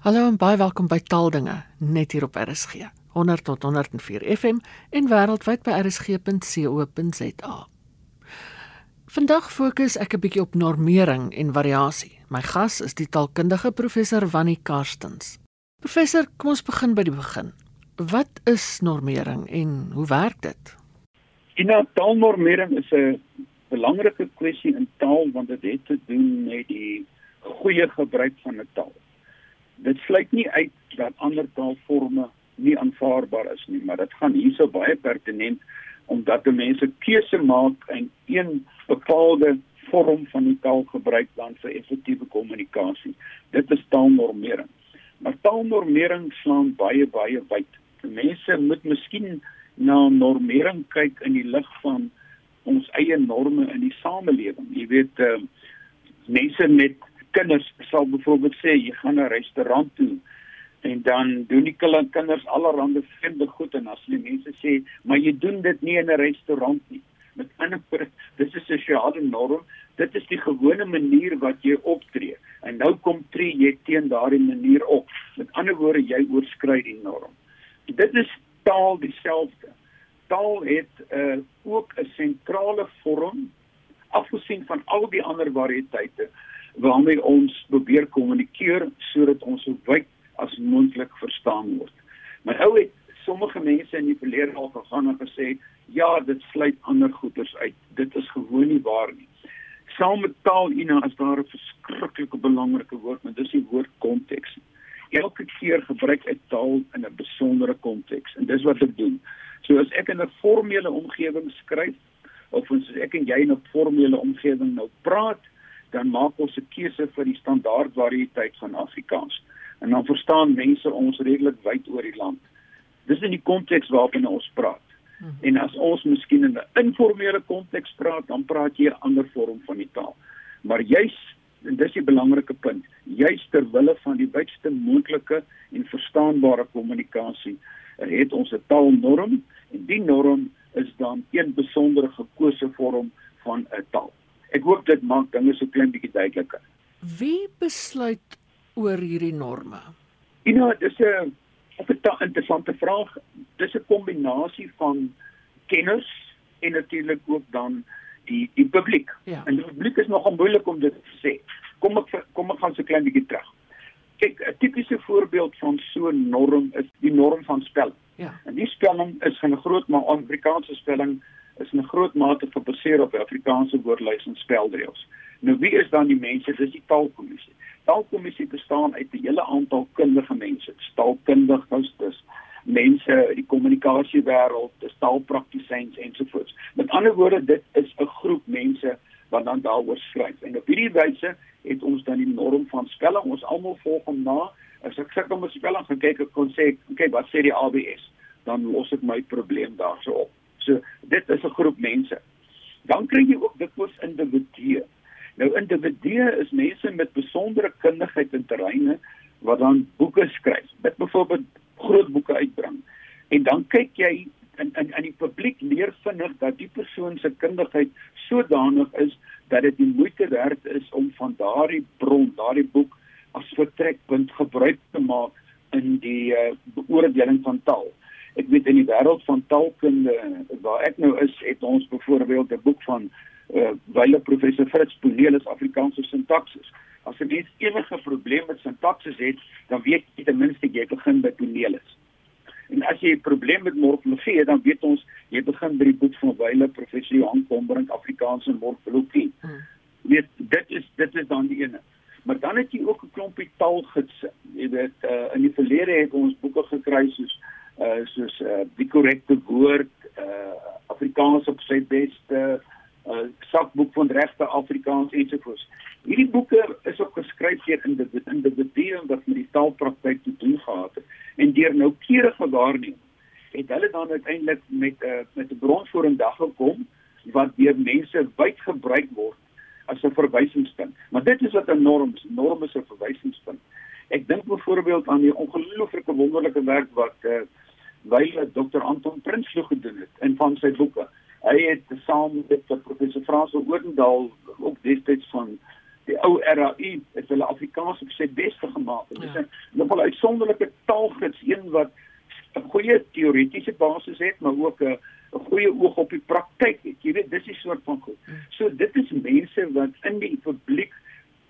Hallo en baie welkom by Taaldinge net hier op RSG 100 tot 104 FM en wêreldwyd by rsg.co.za. Vandag fokus ek 'n bietjie op normering en variasie. My gas is die taalkundige professor Wannie Karstens. Professor, kom ons begin by die begin. Wat is normering en hoe werk dit? Ina taalnormering is 'n belangrike kwessie in taal want dit het te doen met die goeie gebruik van 'n taal dit sluit nie uit dat ander taalforme nie aanvaarbaar is nie, maar dit gaan hierso baie pertinent omdat mense keuse maak en een bepaalde vorm van die taal gebruik dan vir effektiewe kommunikasie. Dit is taalnormering. Maar taalnormering slaan baie baie wyd. Mense moet miskien na normering kyk in die lig van ons eie norme in die samelewing. Jy weet, uh, mense met kinders sal byvoorbeeld sê jy gaan na 'n restaurant toe en dan doen die kinders allerlei vreemde goed en as die mense sê maar jy doen dit nie in 'n restaurant nie. Met ander woorde dis 'n sosiale norm. Dit is die gewone manier wat jy optree. En nou kom tree jy teen daardie manier op. Met ander woorde jy oorskry die norm. Dit is taal dieselfde. Taal het uh, ook 'n sentrale vorm afgesien van al die ander variëteite waarmee ons probeer kommunikeer sodat ons so wyd as moontlik verstaan word. Maar nou het sommige mense in die verlede al gegaan en gesê, ja, dit sluit ander goeters uit. Dit is gewoon nie waar nie. Saam met taal ina is daar 'n verskriklike belangrike woord, en dis die woord konteks. Elke keer gebruik ek taal in 'n besondere konteks en dis wat ek doen. So as ek in 'n formele omgewing skryf of as ek en jy in 'n formele omgewing nou praat, dan maak ons 'n keuse vir die standaard variëteit van Afrikaans. En dan verstaan mense ons redelik wyd oor die land. Dis in die konteks waarna ons praat. Hmm. En as ons miskien in 'n informele konteks praat, dan praat jy 'n ander vorm van die taal. Maar juis en dis die belangrike punt, juis ter wille van die wydste moontlike en verstaanbare kommunikasie, het ons 'n taalnorm en die norm is dan een besondere gekose vorm van 'n taal. Ek hoop dit maak dinge so klein bietjie duideliker. Wie besluit oor hierdie norme? You know, dis 'n 'n interessante vraag. Dis 'n kombinasie van kenners en natuurlik ook dan die die publiek. Ja. En die publiek is nogal moeilik om dit te sê. Kom ek kom ek gaan so klein bietjie terug. Kyk, 'n tipiese voorbeeld van so 'n norm is die norm van spelling. Ja. En die spelling is 'n groot maar Amerikaanse spelling is 'n groot mate gebaseer op die Afrikaanse woordelys en spelreëls. Nou wie is dan die mense? Dis die taalkommissie. Taalkommissie bestaan uit 'n hele aantal kundige mense, taalkundiges, dis mense uit die kommunikasiewêreld, dis taalpraktisyns ensovoorts. Met ander woorde, dit is 'n groep mense wat dan daaroor skryf. En op hierdie wyse het ons dan die norm van spelling. Ons almal volg hom na. As ek kom ons spelling gaan kyk, ek kon sê, "Oké, wat sê die ABS?" Dan los ek my probleem daarso op. So dit is 'n groep mense. Dan kry jy ook dikwels individue. Nou individue is mense met besondere kundigheid in terreine wat dan boeke skryf. Met byvoorbeeld groot boeke uitbring. En dan kyk jy in in in die publiek leer vinnig dat die persoon se kundigheid sodanig is dat dit die moeite werd is om van daardie bron, daardie boek as vertrekpunt gebruik te maak in die uh, beoordeling van taal ek weet in die wêreld van taalkunde waar ek nou is, het ons byvoorbeeld 'n boek van uh wyle professor Fritz Ponelus Afrikaanse sintaksis. As jy mens enige probleem met sintaksis het, dan weet jy ten minste jy begin by Ponelus. En as jy 'n probleem met morfologie het, dan weet ons jy begin by die boek van wyle professor Johan Kombrink Afrikaanse morfologie. Hmm. Weet dit is dit is dan die ene. Maar dan het jy ook 'n klompie taalgidse. Jy weet uh in die verlede het ons boeke gekry soos uh soos uh die korrekte woord uh Afrikaans op sy beste uh sakboek van regte Afrikaans ensovoorts. Hierdie boeke is ook geskryf deur individue wat met die taalpraktyk te doen gehad het en deur noukeurige waarneming het hulle dan uiteindelik met 'n uh, met 'n bronvoering dag gekom wat deur mense wyd gebruik word as 'n verwysingspunt. Maar dit is wat 'n norm is. Norm is 'n verwysingspunt. Ek dink byvoorbeeld aan die ongelooflike wonderlike werk wat uh, wyle Dr Anton Prinsloo gedoen het in van sy boeke. Hy het saam met professor Frans Oudendal ook destyds van die ou RAI het hulle Afrikaans op sy beste gemaak. Dit is ja. 'n nogal uitsonderlike taalgids, een wat 'n goeie teoretiese basis het, maar ook 'n 'n goeie oog op die praktyk het. Jy weet, dis die soort van goed. Hmm. So dit is mense wat in die publiek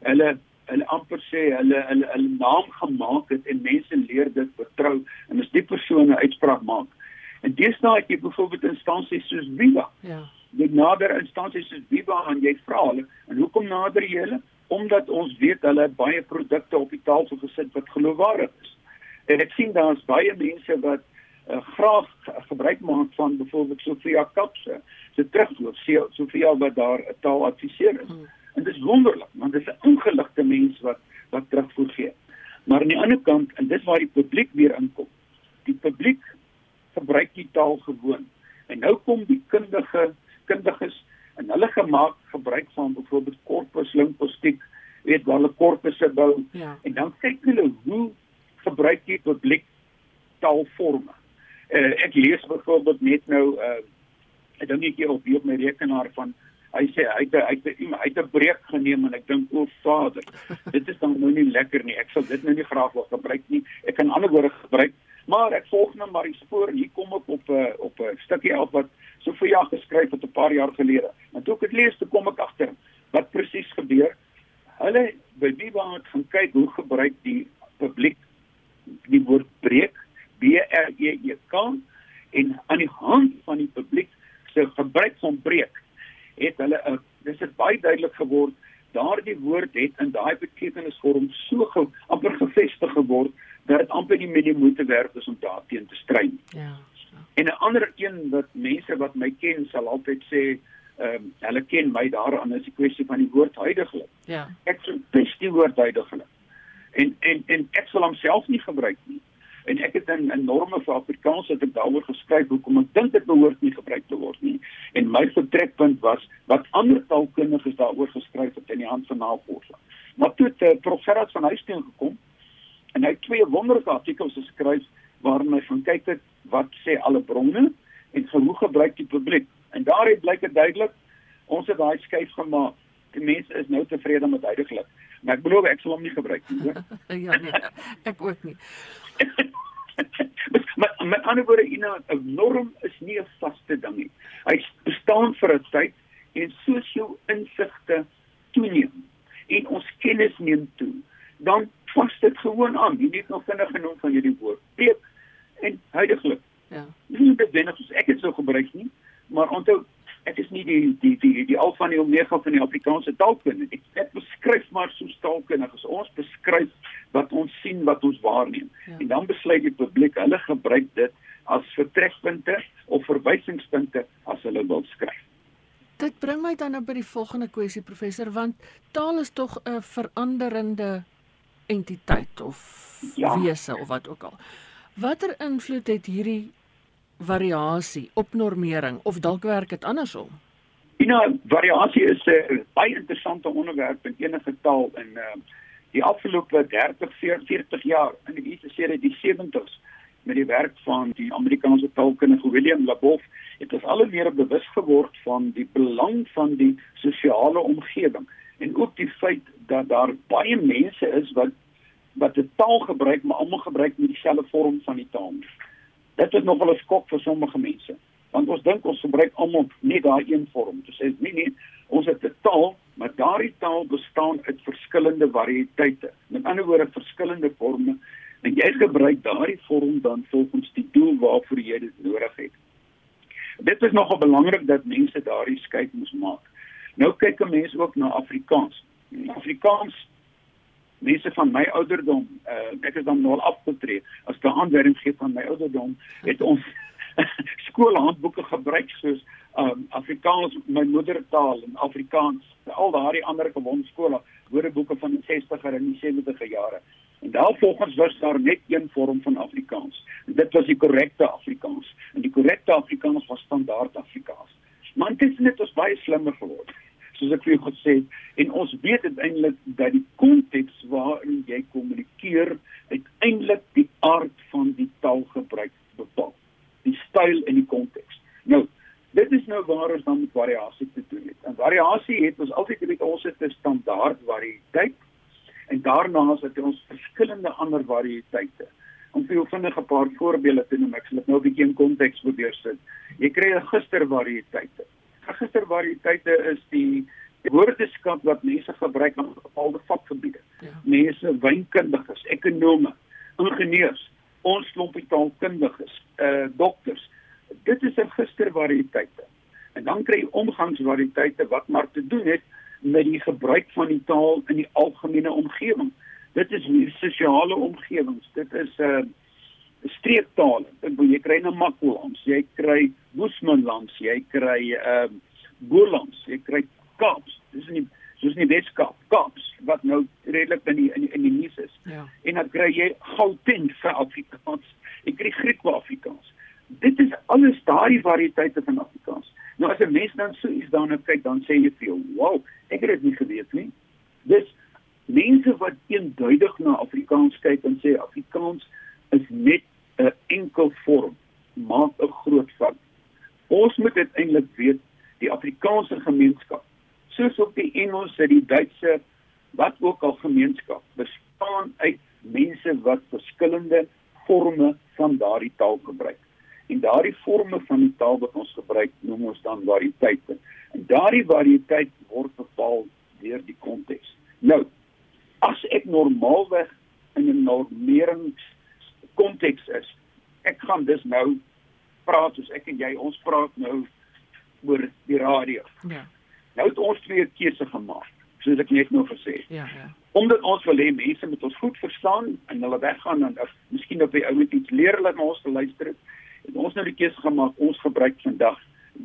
hulle hulle amper sê hulle hulle hulle naam gemaak het en mense leer dit vertrou en as die persone uitspraak maak. En deesdae het jy byvoorbeeld instansies soos Viva. Ja die nader instansies soos Viva aan jy vra hulle en hoekom nader jy hulle omdat ons weet hulle het baie produkte op die tafel gesit wat geloofwaardig is en ek sien daar's baie mense wat uh, graag gebruik maak van byvoorbeeld Sofia Kapse se terugloop Sofia wat daar 'n taal adviseer is hmm. En dit is wonderlik want dit is 'n ongeligte mens wat wat terugvoer gee maar aan die ander kant en dis waar die publiek weer inkom. Die publiek gebruik die taal gewoon. En nou kom die kundige kundiges en hulle gemaak gebruik van byvoorbeeld korpus linguistiek weet waar hulle korpusse bou. Ja. en dan kyk hulle hoe gebruik jy publiek taalforme uh, ek lees byvoorbeeld net nou 'n uh, eh, dingetjie op hier op my rekenaar van hy sê hy het hy het hy het 'n breek geneem en ek dink o vader dit is dan nou nie lekker nie ek sal dit nou nie graag wil gebruik nie ek kan ander woorde gebruik maar ek volg nou maar die spoor hier kom ek op 'n op 'n stukkie af wat Sofia geskryf het 'n paar jaar gelede. En toe ek dit lees, toe kom ek agter wat presies gebeur. Hulle by wou het gaan kyk hoe gebruik die publiek die woord breek B R E E K en aan die hand van die publiek se gebruik van breek het hulle 'n dis het baie duidelik geword daardie woord het in daai betekenisvorm so ge, amper gevestig geword dat dit amper nie meer die moeite werd is om daarteen te stry. Ja. En 'n ander een wat mense wat my ken sal altyd sê, ehm um, hulle ken my daaraan is die kwessie van die woord huidigelik. Ja. Ek sê dis die woord huidigelik. En en en ek sal homself nie gebruik nie. En ek het 'n enorme vir Afrikaans het ek daaroor geskryf hoekom ek dink dit behoort nie gebruik te word nie. En my vertrekpunt was wat ander taalkundiges daaroor geskryf het in die hand van navorsing. Maar toe het uh, Prof Gerard van Huisteen gekom en hy het twee wonderlike artikels geskryf waarin hy van kyk het wat sê alle bronne en hoe gebruik die publiek. En daaruit blyk dit duidelik ons het daai skuif gemaak. Die mense is nou tevrede met huidigelik. Maar ek belowe ek sal hom nie gebruik nie, ja nee, ek ook nie. Maar met ander woorde, 'n norm is nie 'n vaste ding nie. Hy bestaan vir 'n tyd en soos jou insigte toeneem en ons kennis neem toe, dan vas dit gewoon aan. Jy het nog vinnig genoem van hierdie woord. Preek en huidigelik. Ja. Nie wenner soos ek dit sou gebruik nie, maar onthou ek is nie die die die die alfa en die omega van die Afrikaanse taalkunde. Ek, ek beskryf maar so taalkundiges. Ons beskryf wat ons sien, wat ons waarneem. Ja. En dan besluit die publiek hulle gebruik dit as vertrekpunte of verwysingspunte as hulle wil skryf. Dit bring my dan nou by die volgende kwessie professor want taal is tog 'n veranderende entiteit of ja. wese of wat ook al. Watter invloed het hierdie variasie op normering of dalk werk dit andersom? Ja, nou, variasie is 'n uh, baie interessante onderwerp in enige taal in uh, die afgelope 30, 40 jaar in die ICC die 70s met die werk van die Amerikaanse taalkundige William Labov het ons al meer bewus geword van die belang van die sosiale omgewing en ook die feit dat daar baie mense is wat wat 'n taal gebruik, maar almal gebruik nie dieselfde vorm van die taal nie. Dit is nogal 'n skok vir sommige mense, want ons dink ons gebruik almal net daai een vorm. Dit sê nee nee, ons het 'n taal, maar daardie taal bestaan uit verskillende variëteite. Met ander woorde, verskillende forme en jy gebruik daardie vorm dan volgens die doel waarvoor jy dit nodig het. Dit is nogal belangrik dat mense daardie skeid moet maak. Nou kyk 'n mens ook na Afrikaans. Afrikaans mense van my ouderdom, uh, ek is dan nou al afgetree, as die aanduiding gee van my ouderdom, het ons skoolhandboeke gebruik soos um, Afrikaans my moedertaal en Afrikaans, al daardie ander gewone skole, woordeboeke van die 60er en die 70er jare. En daarvolgens was daar net een vorm van Afrikaans. En dit was die korrekte Afrikaans. En die korrekte Afrikaans was standaard Afrikaans. Maar dit is net ons baie slimmer geword soos ek vir jou gesê het en ons weet uiteindelik dat die konteks waarin jy kommunikeer uiteindelik die aard van die taalgebruik bepaal die styl en die konteks nou Dit is nou waar ons dan met variasie te doen het. En variasie het ons altyd weet ons het 'n standaard variëteit en daarna is dit ons verskillende ander variëteite. Om vir jou vinnig 'n paar voorbeelde te noem, ek sal dit nou 'n bietjie in konteks probeer sit. Jy kry 'n gistervariëteite. Gistervariëteite is die woordeskat wat mense gebruik in bepaalde vakgebiede. Ja. Mense wynkundiges, ekonome, ingenieurs, ons klompie taalkundiges, uh dokters. Dit is 'n gistervariëteite. En dan kry jy omgangsvariëteite wat maar te doen het met die gebruik van die taal in die algemene omgewing. Dit is sosiale omgewings, dit is 'n uh, streektale. Ek bedoel jy kry 'n Makwalands, jy kry Boesmanlands, jy kry ehm uh, Boerlands, jy kry Kaaps. Dis nie soos in die Weskaap, Kaaps wat nou redelik in die in die, in die nuus is. Ja. En dan kry jy Gauteng vir Afrikaans. Ek kry Griekwa-Afrikaans. Dit is alles daardie variëteite van Afrikaans. Nou as 'n mens dan so iets daarna kyk, dan sê jy vir jou, "Wow, ek het dit nie geweet nie." Dis mense wat eenduidig na Afrikaans kyk en sê Afrikaans is net 'n enkel vorm, maak 'n groot fout. Ons moet dit eintlik weet, die Afrikaanse gemeenskap, soos ook die Engelse, die Duitse, wat ook al gemeenskap, bestaan uit mense wat verskillende forme van daardie taal gebruik en daardie forme van die taal wat ons gebruik noem ons dan variëteite. En daardie variëteit word bepaal deur die konteks. Nou, as ek normaalweg in 'n normerings konteks is, ek gaan dus nou praat soos ek en jy ons praat nou oor die radio. Ja. Nou het ons twee keuse gemaak, soos ek net nou gesê het. Ja, ja. Omdat ons wil hê mense moet ons goed verstaan en hulle weggaan en of miskien op die ou met iets leer hulle na ons te luister het het ons nou die keuse gemaak ons gebruik vandag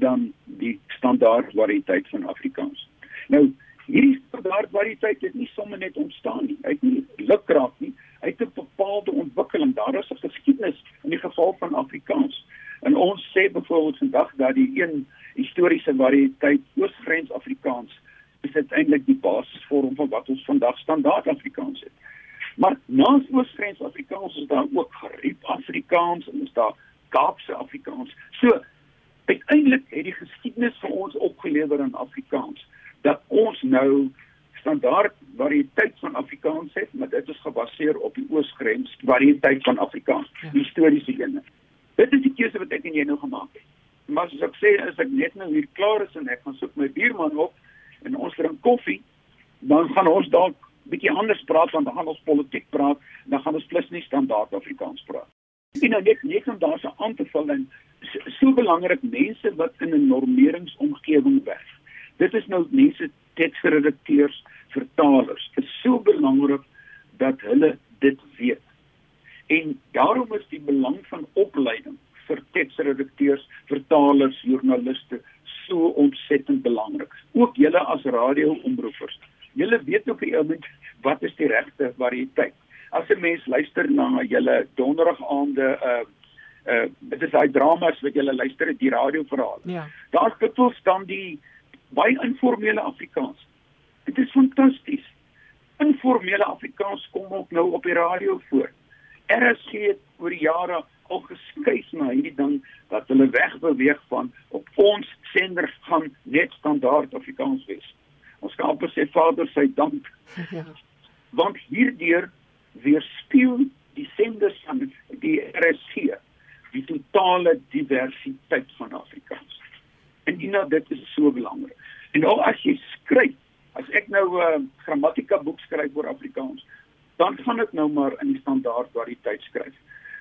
dan die standaard variëteit van Afrikaans. Nou hierdie standaard variëteit het nie sommer net ontstaan nie. Hy het nie lukraak nie. Hy het 'n bepaalde ontwikkeling. Daar is 'n geskiedenis in die geval van Afrikaans. En ons sê byvoorbeeld vandag dat die een historiese variëteit Oos-Grens Afrikaans is eintlik die basisvorm van wat ons vandag standaard Afrikaans het. Maar naas Oos-Grens Afrikaans is daar ook geriep Afrikaans en is daar Kaapse Afrikaans. So uiteindelik het die geskiedenis vir ons opgelewer in Afrikaans dat ons nou standaard variëteit van Afrikaans het, maar dit is gebaseer op die oosgrens variëteit van Afrikaans, ja. historiese ene. Dit is die keuse wat ek en jy nou gemaak het. Maar as ek sê as ek net nou hier klaar is en ek gaan soek my buurman op en ons drink koffie, dan gaan ons dalk bietjie anders praat want dan gaan ons politiek praat, dan gaan ons plus nie standaard Afrikaans praat. Sien nou net net om daar se aan te vul en so, so belangrik mense wat in 'n normeringsomgewing werk. Dit is nou mense teksredakteurs, vertalers. Dit is so belangrik dat hulle dit weet. En daarom is die belang van opleiding vir teksredakteurs, vertalers, joernaliste so ontsettend belangrik. Ook julle as radioomroepers. Julle weet op die oomblik wat is die regte variëteit as 'n mens luister na julle donderdagaande uh uh dit is daai dramas wat julle luister die radioverhaal. Ja. Daar's dikwels dan die baie informele Afrikaans. Dit is fantasties. Informele Afrikaans kom ook nou op die radio voor. RSG het oor die jare al geskuif na hierdie ding dat hulle wegbeweeg van op ons sender gaan net standaard Afrikaans wees. Ons kan amper sê Vader sy dank. Ja. Want hierdeur weerspieël die senders van die RSG die totale diversiteit van Afrikaans. En Ina, dit is so belangrik. En nou as jy skryf, as ek nou 'n uh, grammatika boek skryf oor Afrikaans, dan gaan ek nou maar in die standaard variëteit skryf.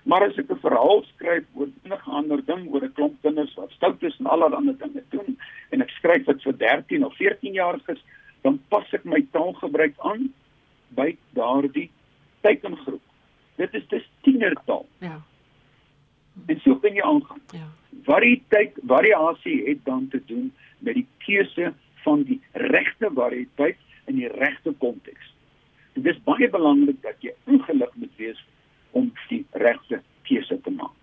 Maar as ek 'n verhaal skryf oor enige ander ding, oor 'n klomp kinders wat stout is en al daardie ander dinge doen, en ek skryf dit vir 13 of 14 jariges, dan pas ek my taalgebruik aan by daardie teikengroep. Dit is dis tienertaal. Ja. En so kan jy aangaan. Ja. Variëteit, variasie het dan te doen met die keuse van die regte variëteit in die regte konteks. Dit is baie belangrik dat jy ingelig moet wees om die regte keuse te maak.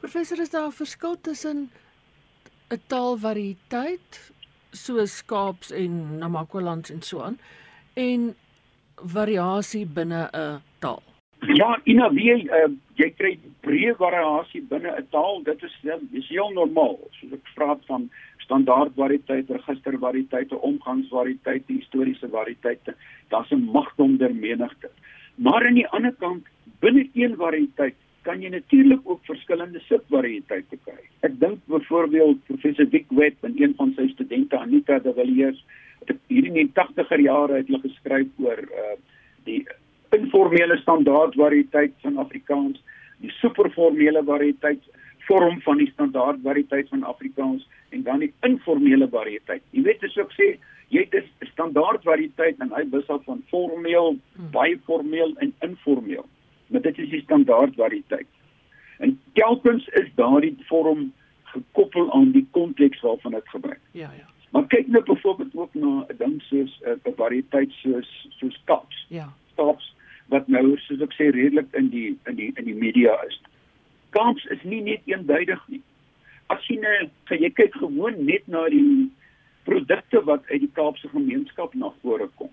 Professor, is daar 'n verskil tussen 'n taalvariëteit soos Kaaps en Namakwalands en so aan en variasie binne 'n taal. Ja, Ina, wie uh, jy kry breë variasie binne 'n taal, dit is dis heel normaal. Soos ek praat van standaard variëteit, register variëteite, omgangsvariëteite, historiese variëteite, daar's 'n magdom der menigte. Maar aan die ander kant, binne een variëteit kan jy natuurlik ook verskillende subvariëteite kry. Ek dink byvoorbeeld professor Dick Webb en een van sy studente Anita de Villiers, hierdie in die 80er jare het hulle geskryf oor uh die informele standaard variëteit van Afrikaans, die superformele variëteit vorm van die standaard variëteit van Afrikaans en dan die informele variëteit. Jy weet as ek sê jy het 'n standaard variëteit en hy wissel van formeel, hmm. baie formeel en informeel. Maar dit is die standaard variëteit. En telkens is daardie vorm gekoppel aan die konteks waarvan dit gebruik. Ja, ja. Maar kyk nou byvoorbeeld ook na 'n ding soos 'n variëteit soos soos kaps. Ja. Kaps wat nou soos ek sê redelik in die in die in die media is. Kamps is nie net eenduidig nie. As jy nou jy kyk gewoon net na die produkte wat uit die Kaapse gemeenskap na vore kom.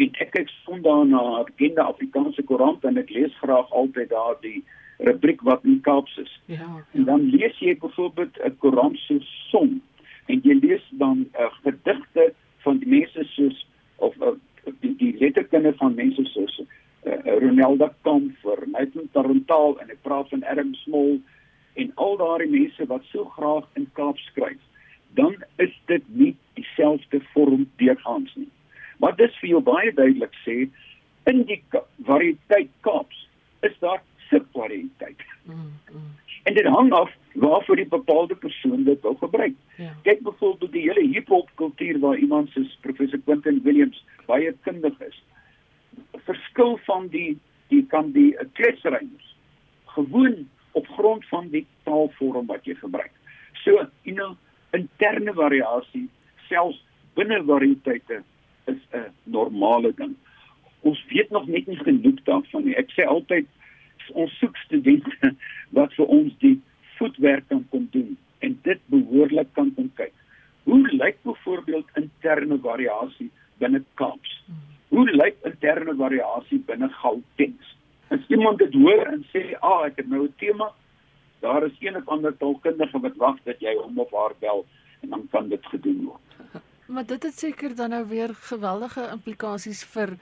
En ek kyk sondag na 'n bekende Afrikaanse koerant en ek lees graag altyd daar die rubriek wat in Kaaps is. Ja, ja. En dan lees jy byvoorbeeld 'n koerant so som en jy lees dan 'n uh, gedigte van die mense soos of uh, die, die letterkunde van mense soos uh, Ronelda Kamfer, Nathan Tarantaal en ek praat van Adam Small en al daardie mense wat so graag in Kaap skryf, dan is dit nie dieselfde vorm deurgaans nie. Maar dis vir jou baie duidelik sê in die variëteit Kaaps is daar subvariëteit. Mm, mm. En dit hang af waarvoor die bepaalde persoon dit wil gebruik. Ja. Kyk byvoorbeeld die hele hip-hop kultuur waar iemand soos professor Quentin Williams baie kundig is verskil van die die kan die kletsryms gewoon op grond van die taalvorm wat jy gebruik. So, you know, interne variasie selfs binne variëteite is 'n normale ding. Ons weet nog net nie genoeg daarvan nie. Ek sê altyd ons soek studente wat vir ons die voetwerk kan kom doen en dit behoorlik kan kom kyk. Hoe lyk byvoorbeeld interne variasie binne Kaaps? Hmm hoe lyk interne variasie binne Gauteng? As iemand dit hoor en sê, "Ag, ah, ek het nou 'n tema," daar is een of ander taalkundige wat wag dat jy hom of haar bel en dan kan dit gedoen word. Maar dit het seker dan nou weer geweldige implikasies vir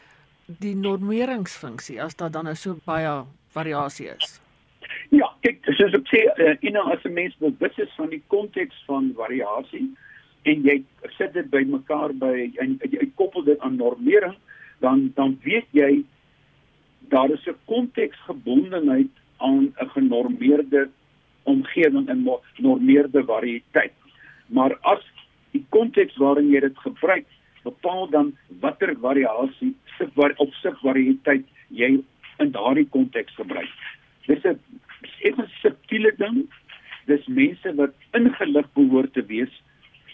die normeringsfunksie as daar dan nou so baie variasie is. Ja, kyk, soos ek sê, uh, know, as 'n mens bewus is van die konteks van variasie en jy sit dit bymekaar by en jy koppel dit aan normering, dan dan weet jy daar is 'n konteksgebondenheid aan 'n genormeerde omgewing en genormeerde variëteit. Maar as die konteks waarin jy dit gebruik bepaal dan watter variasie subvar of subvariëteit jy in daardie konteks gebruik. Dis 'n effe subtiele ding. Dis mense wat ingelig behoort te wees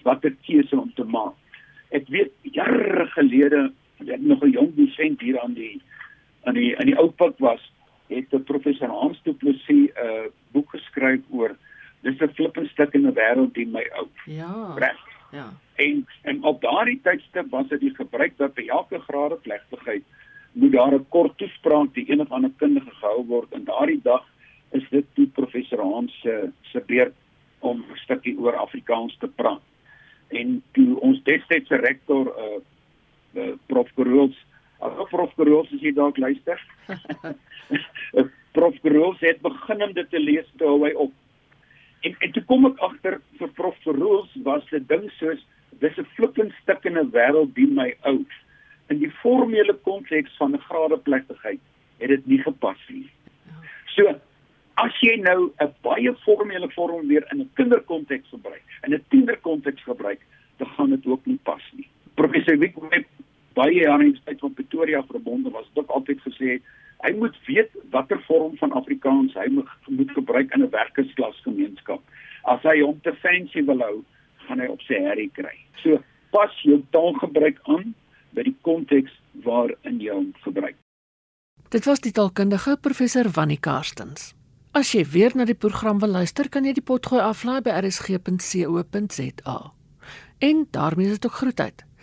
watter keuse om te maak. Ek weet jare gelede ek nog 'n jong dosent hier aan die aan die aan die ou pad was, het 'n professor Hans Du Plessis 'n uh, boek geskryf oor dis 'n flippend stuk in 'n wêreld die my ou. Ja. Reg. Ja. En en op daardie tydstip was dit die gebruik dat by elke grade plegtigheid moet daar 'n kort toespraak die een of ander kundige gehou word en daardie dag is dit die professor Hans se se beurt om 'n stukkie oor Afrikaans te praat. En toe ons destydse rektor uh, uh, prof Korools. Ag prof Korools as jy dalk luister. prof Korools het begin om dit te lees toe hy op. En en toe kom ek agter vir prof Korools was dit ding soos dis 'n flippend stuk in 'n wêreld die my ou. In die formele konteks van 'n gradeplegtigheid het dit nie gepas nie. So as jy nou 'n baie formele vorm weer in 'n kinderkonteks gebruik, in 'n tienerkonteks gebruik, dan gaan dit ook nie pas nie. Professor Wick het baie jare in tyd van Pretoria verbonde was, het ook altyd gesê hy moet weet watter vorm van Afrikaans hy moet gebruik in 'n werkersklasgemeenskap. As hy hom te fancy wil hou, gaan hy op sy herrie kry. So pas jou taalgebruik aan by die konteks waarin jy hom gebruik. Dit was die taalkundige professor Wannie Karstens. As jy weer na die program wil luister, kan jy die potgooi aflaai by rsg.co.za. En daarmee is dit ook groet uit.